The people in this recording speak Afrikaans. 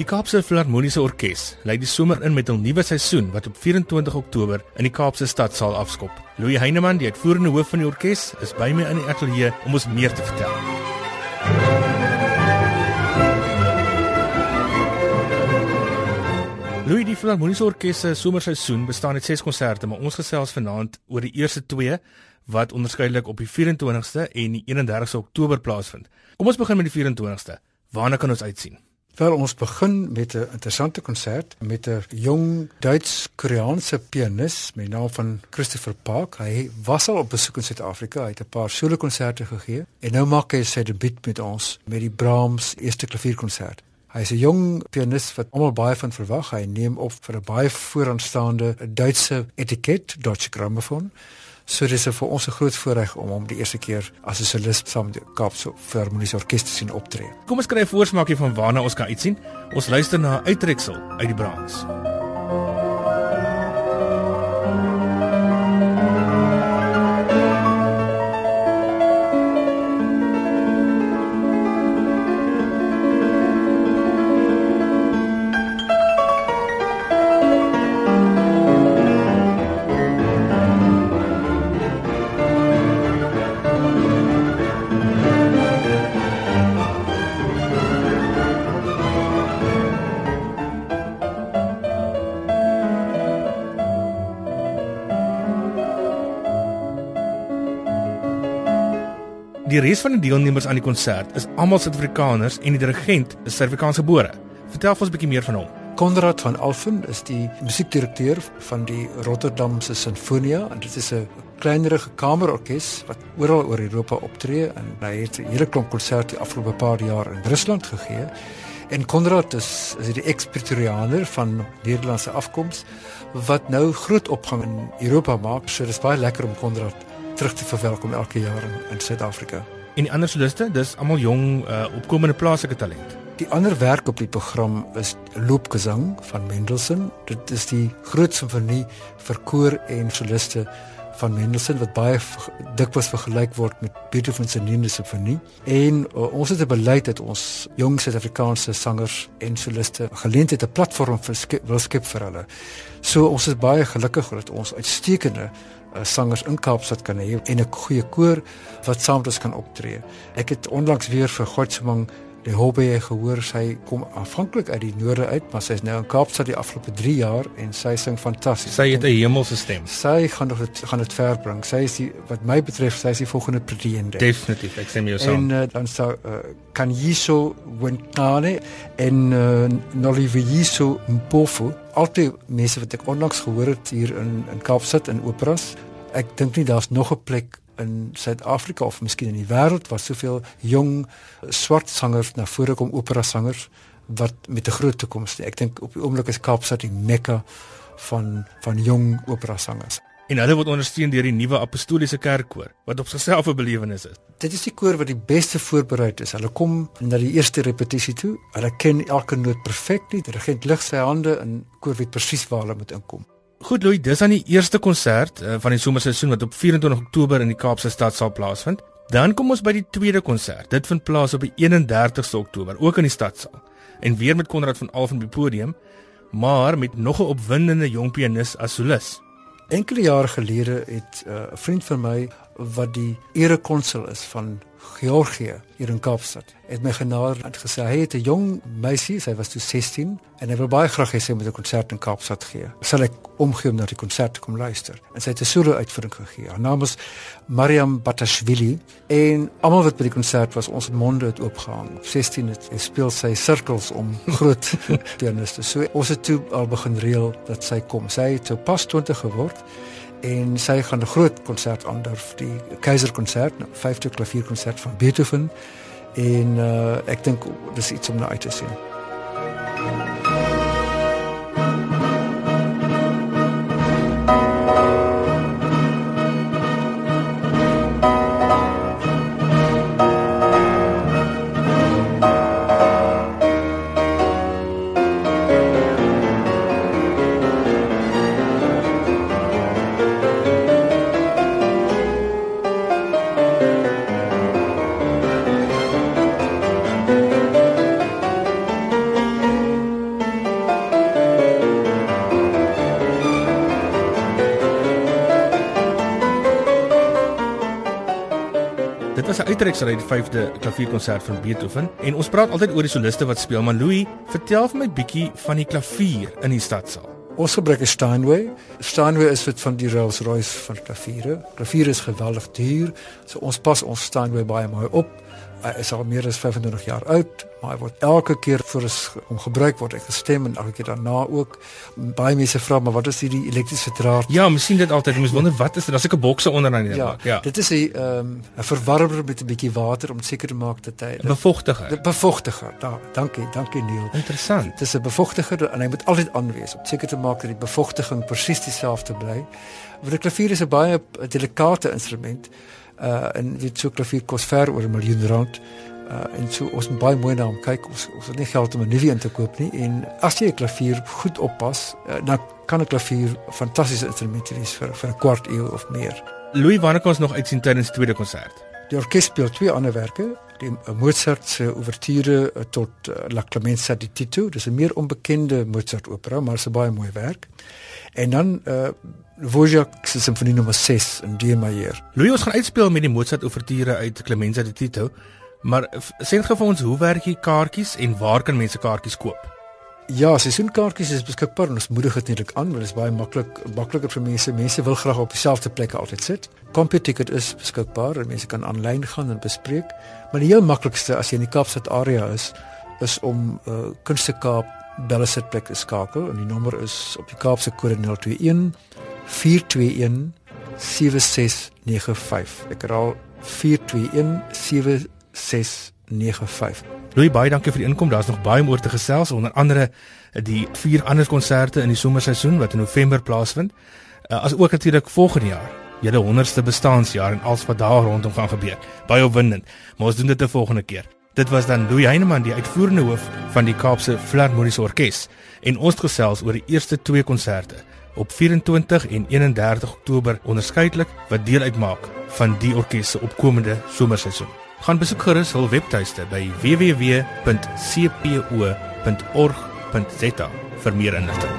Die Kaapse Filharmoniese Orkees lei die somer in met hul nuwe seisoen wat op 24 Oktober in die Kaapse stadsaal afskop. Louis Heineman, die uitvoerende hoof van die orkes, is by my in die ateljee om ons meer te vertel. Louis die Filharmoniese Orkees se somerseisoen bestaan uit 6 konserte, maar ons gesels vanaand oor die eerste 2 wat onderskeidelik op die 24ste en die 31ste Oktober plaasvind. Kom ons begin met die 24ste. Waarna kan ons uitsien? Wel ons begin met 'n interessante konsert met 'n jong Duits-Koreaanse pianis met die naam van Christopher Park. Hy was al op besoek in Suid-Afrika, hy het 'n paar solo konserte gegee en nou maak hy sy debuut met ons met die Brahms eerste klavierkonsert. Hy is 'n jong pianis wat almal baie van verwag. Hy neem op vir 'n baie vooraanstaande Duitse etiket, Deutsche Grammophon. So dis vir ons 'n groot voorreg om hom die eerste keer as 'n solist saam met die Kaapse Filharmoniese Orkees te sien optree. Kom ons kry 'n voorsmaakie van waarna ons kan uitsien. Ons luister na 'n uittreksel uit die Brahms. Die res van die deelnemers aan die konsert is almal Suid-Afrikaners en die dirigent is Suid-Afrikaans gebore. Vertel ons 'n bietjie meer van hom. Konrad van Alphen is die musiekdirekteur van die Rotterdamse Sinfonia en dit is 'n kleinerige kamerorkes wat oral oor Europa optree en hy het 'n hele klomp konserte afgelope paar jaar in Rusland gegee. En Konrad is is die ekspertorianer van Nederlandse afkoms wat nou groot opgang in Europa maak. So dis baie lekker om Konrad terug te verwelkom elke jaar in, in Suid-Afrika. En die ander soliste, dis almal jong uh, opkomende plaaslike talent. Die ander werk op die program is Loopgesang van Mendelssohn. Dit is die groot simfonie vir koor en soliste van Mendelssohn wat baie dikwels vergelyk word met Beethoven se 9de simfonie. En uh, ons het 'n beleid dat ons jong Suid-Afrikaanse sangers en soliste geleentheid 'n platform vir skep, wil skep vir hulle. So ons is baie gelukkig dat ons uitstekende sangers in Kaapstad kan hê en 'n goeie koor wat saam met ons kan optree. Ek het onlangs weer vir Godsemang die hobby gehoor sy kom aanvanklik uit die noorde uit, maar sy is nou in Kaapstad die afgelope 3 jaar en sy sing fantasties. Sy het 'n hemelse stem. Sy gaan nog dit gaan dit ver bring. Sy is die wat my betref, sy is die volgende pretende. Definitief, ek sê my so. En uh, dan sou uh, kan Yiso Wentane en uh, Noliviso Mpofu, altyd mense wat ek onlangs gehoor het hier in in Kaapstad in operas. Ek dink nie daar's nog 'n plek in Suid-Afrika of miskien in die wêreld waar soveel jong swart sangers na vore kom opera sangers wat met 'n groot toekoms. Ek dink op die oomblik is Kaapstad die mekka van van jong opera sangers. En hulle word ondersteun deur die nuwe apostoliese kerkkoor wat op sigself 'n belewenis is. Dit is die koor wat die beste voorberei is. Hulle kom na die eerste repetisie toe. Hulle ken elke noot perfek nie. Die regent lig sy hande en koor weet presies waar hulle moet inkom. Goed Louis, dis aan die eerste konsert uh, van die somerseisoen wat op 24 Oktober in die Kaapse stad sal plaasvind. Dan kom ons by die tweede konsert. Dit vind plaas op die 31ste Oktober, ook in die stadsaal. En weer met Konrad van Alphen op die podium, maar met nog 'n opwindende jong pianis as solis. Enkele jare gelede het uh, 'n uh, vriend van my wat die erekonsul is van Georgië hier in Kaapstad. Het my genader en gesê hy het 'n jong meisie, sy was toe 16 en hy wil baie graag hê sy moet 'n konsert in Kaapstad gee. Sal ek omgee om na die konsert te kom luister? En sy het 'n solo uitvoering gegee. Haar naam is Mariam Batashvili en almal wat by die konsert was, ons monde het oopgehang. Op 16 het sy speel sy sirkels om groot pianiste. So ons het toe al begin reël dat sy kom. Sy het so pas 20 geword en sy gaan 'n groot konsert aandurf die Keiserkonsert, 'n vyfde klavierkonsert van Beethoven en uh, ek dink dis iets om na uit te sien. Dit was 'n uitreksel uit die 5de klavierkonsert van Beethoven en ons praat altyd oor die soliste wat speel, maar Louis, vertel vir my bietjie van die klavier in die stadsaal. Ons gebruik 'n Steinway. Steinway is wat van die Rolls-Royce van klaviere. Klavier is geweldig duur, so ons pas ons Steinway baie mooi op. Hy is al meer as 25 jaar oud, maar hy word elke keer vir ons om gebruik word ek gestem en elke keer daarna ook baie mense vra maar wat is hierdie elektriese draad? Ja, mens sien dit altyd. Mens wonder wat is dit? Daar's 'n bokse onder aan die ja, maak. Ja. Dit is 'n ehm um, 'n verwarmer met 'n bietjie water om seker te maak dat hy 'n bevochtiger. 'n bevochtiger. Da, dankie, dankie Neil. Interessant. Dit is 'n bevochtiger en hy moet altyd aanwees om seker te maak dat die bevochtiging presies dieselfde bly. Want 'n klavier is 'n baie delikate instrument uh en weet so klavier kos ver oor 'n miljoen rand. Uh en so ons moet baie mooi na hom kyk. Ons ons het nie geld om 'n nuwe een te koop nie en as jy 'n klavier goed oppas, uh, dan kan 'n klavier 'n fantastiese instrument wees vir vir 'n kwart eeu of meer. Louis wanneer kan ons nog uitsien tydens die tweede konsert? Die orkes speel twee ander werke, die Mozart se ouverture tot uh, La Clemenza di Tito. Dis 'n meer onbekende Mozart opera, maar 'n baie mooi werk. En dan uh Wojciech se simfonie nommer 6 in D majeur. Louis ons gaan uitspeel met die Mozart ouverture uit Clemenza di Tito. Maar sê net vir ons hoe werk die kaartjies en waar kan mense kaartjies koop? Ja, seisoenkaartjies is beskikbaar en ons moedig dit netlik aan want dit is baie maklik makliker vir mense. Mense wil graag op dieselfde plekke altyd sit. CompuTicket is beskikbaar en mense kan aanlyn gaan en bespreek. Maar die heel maklikste as jy in die Kaapstad area is, is om uh, Kunste Kaap belle sitplek te skakel en die nommer is op die Kaapse kode 021 421 7695. Ek herhaal 421 7695. Louis baie dankie vir die inkom. Daar's nog baie meer te gesels onder andere die vier ander konserte in die somerseisoen wat in November plaasvind. Uh, as ook natuurlik volgende jaar, julle 100ste bestaanjaar en alles wat daar rondom gaan gebeur. Baie opwindend. Maar ons doen dit 'n volgende keer. Dit was dan Louis Heineman, die uitvoerende hoof van die Kaapse Filharmoniese Orkees en ons gesels oor die eerste twee konserte op 24 en 31 Oktober onderskeidelik wat deel uitmaak van die orkes se opkomende somerseisoen. Gaan besoek gerus hul webtuiste by www.cpo.org.za vir meer inligting.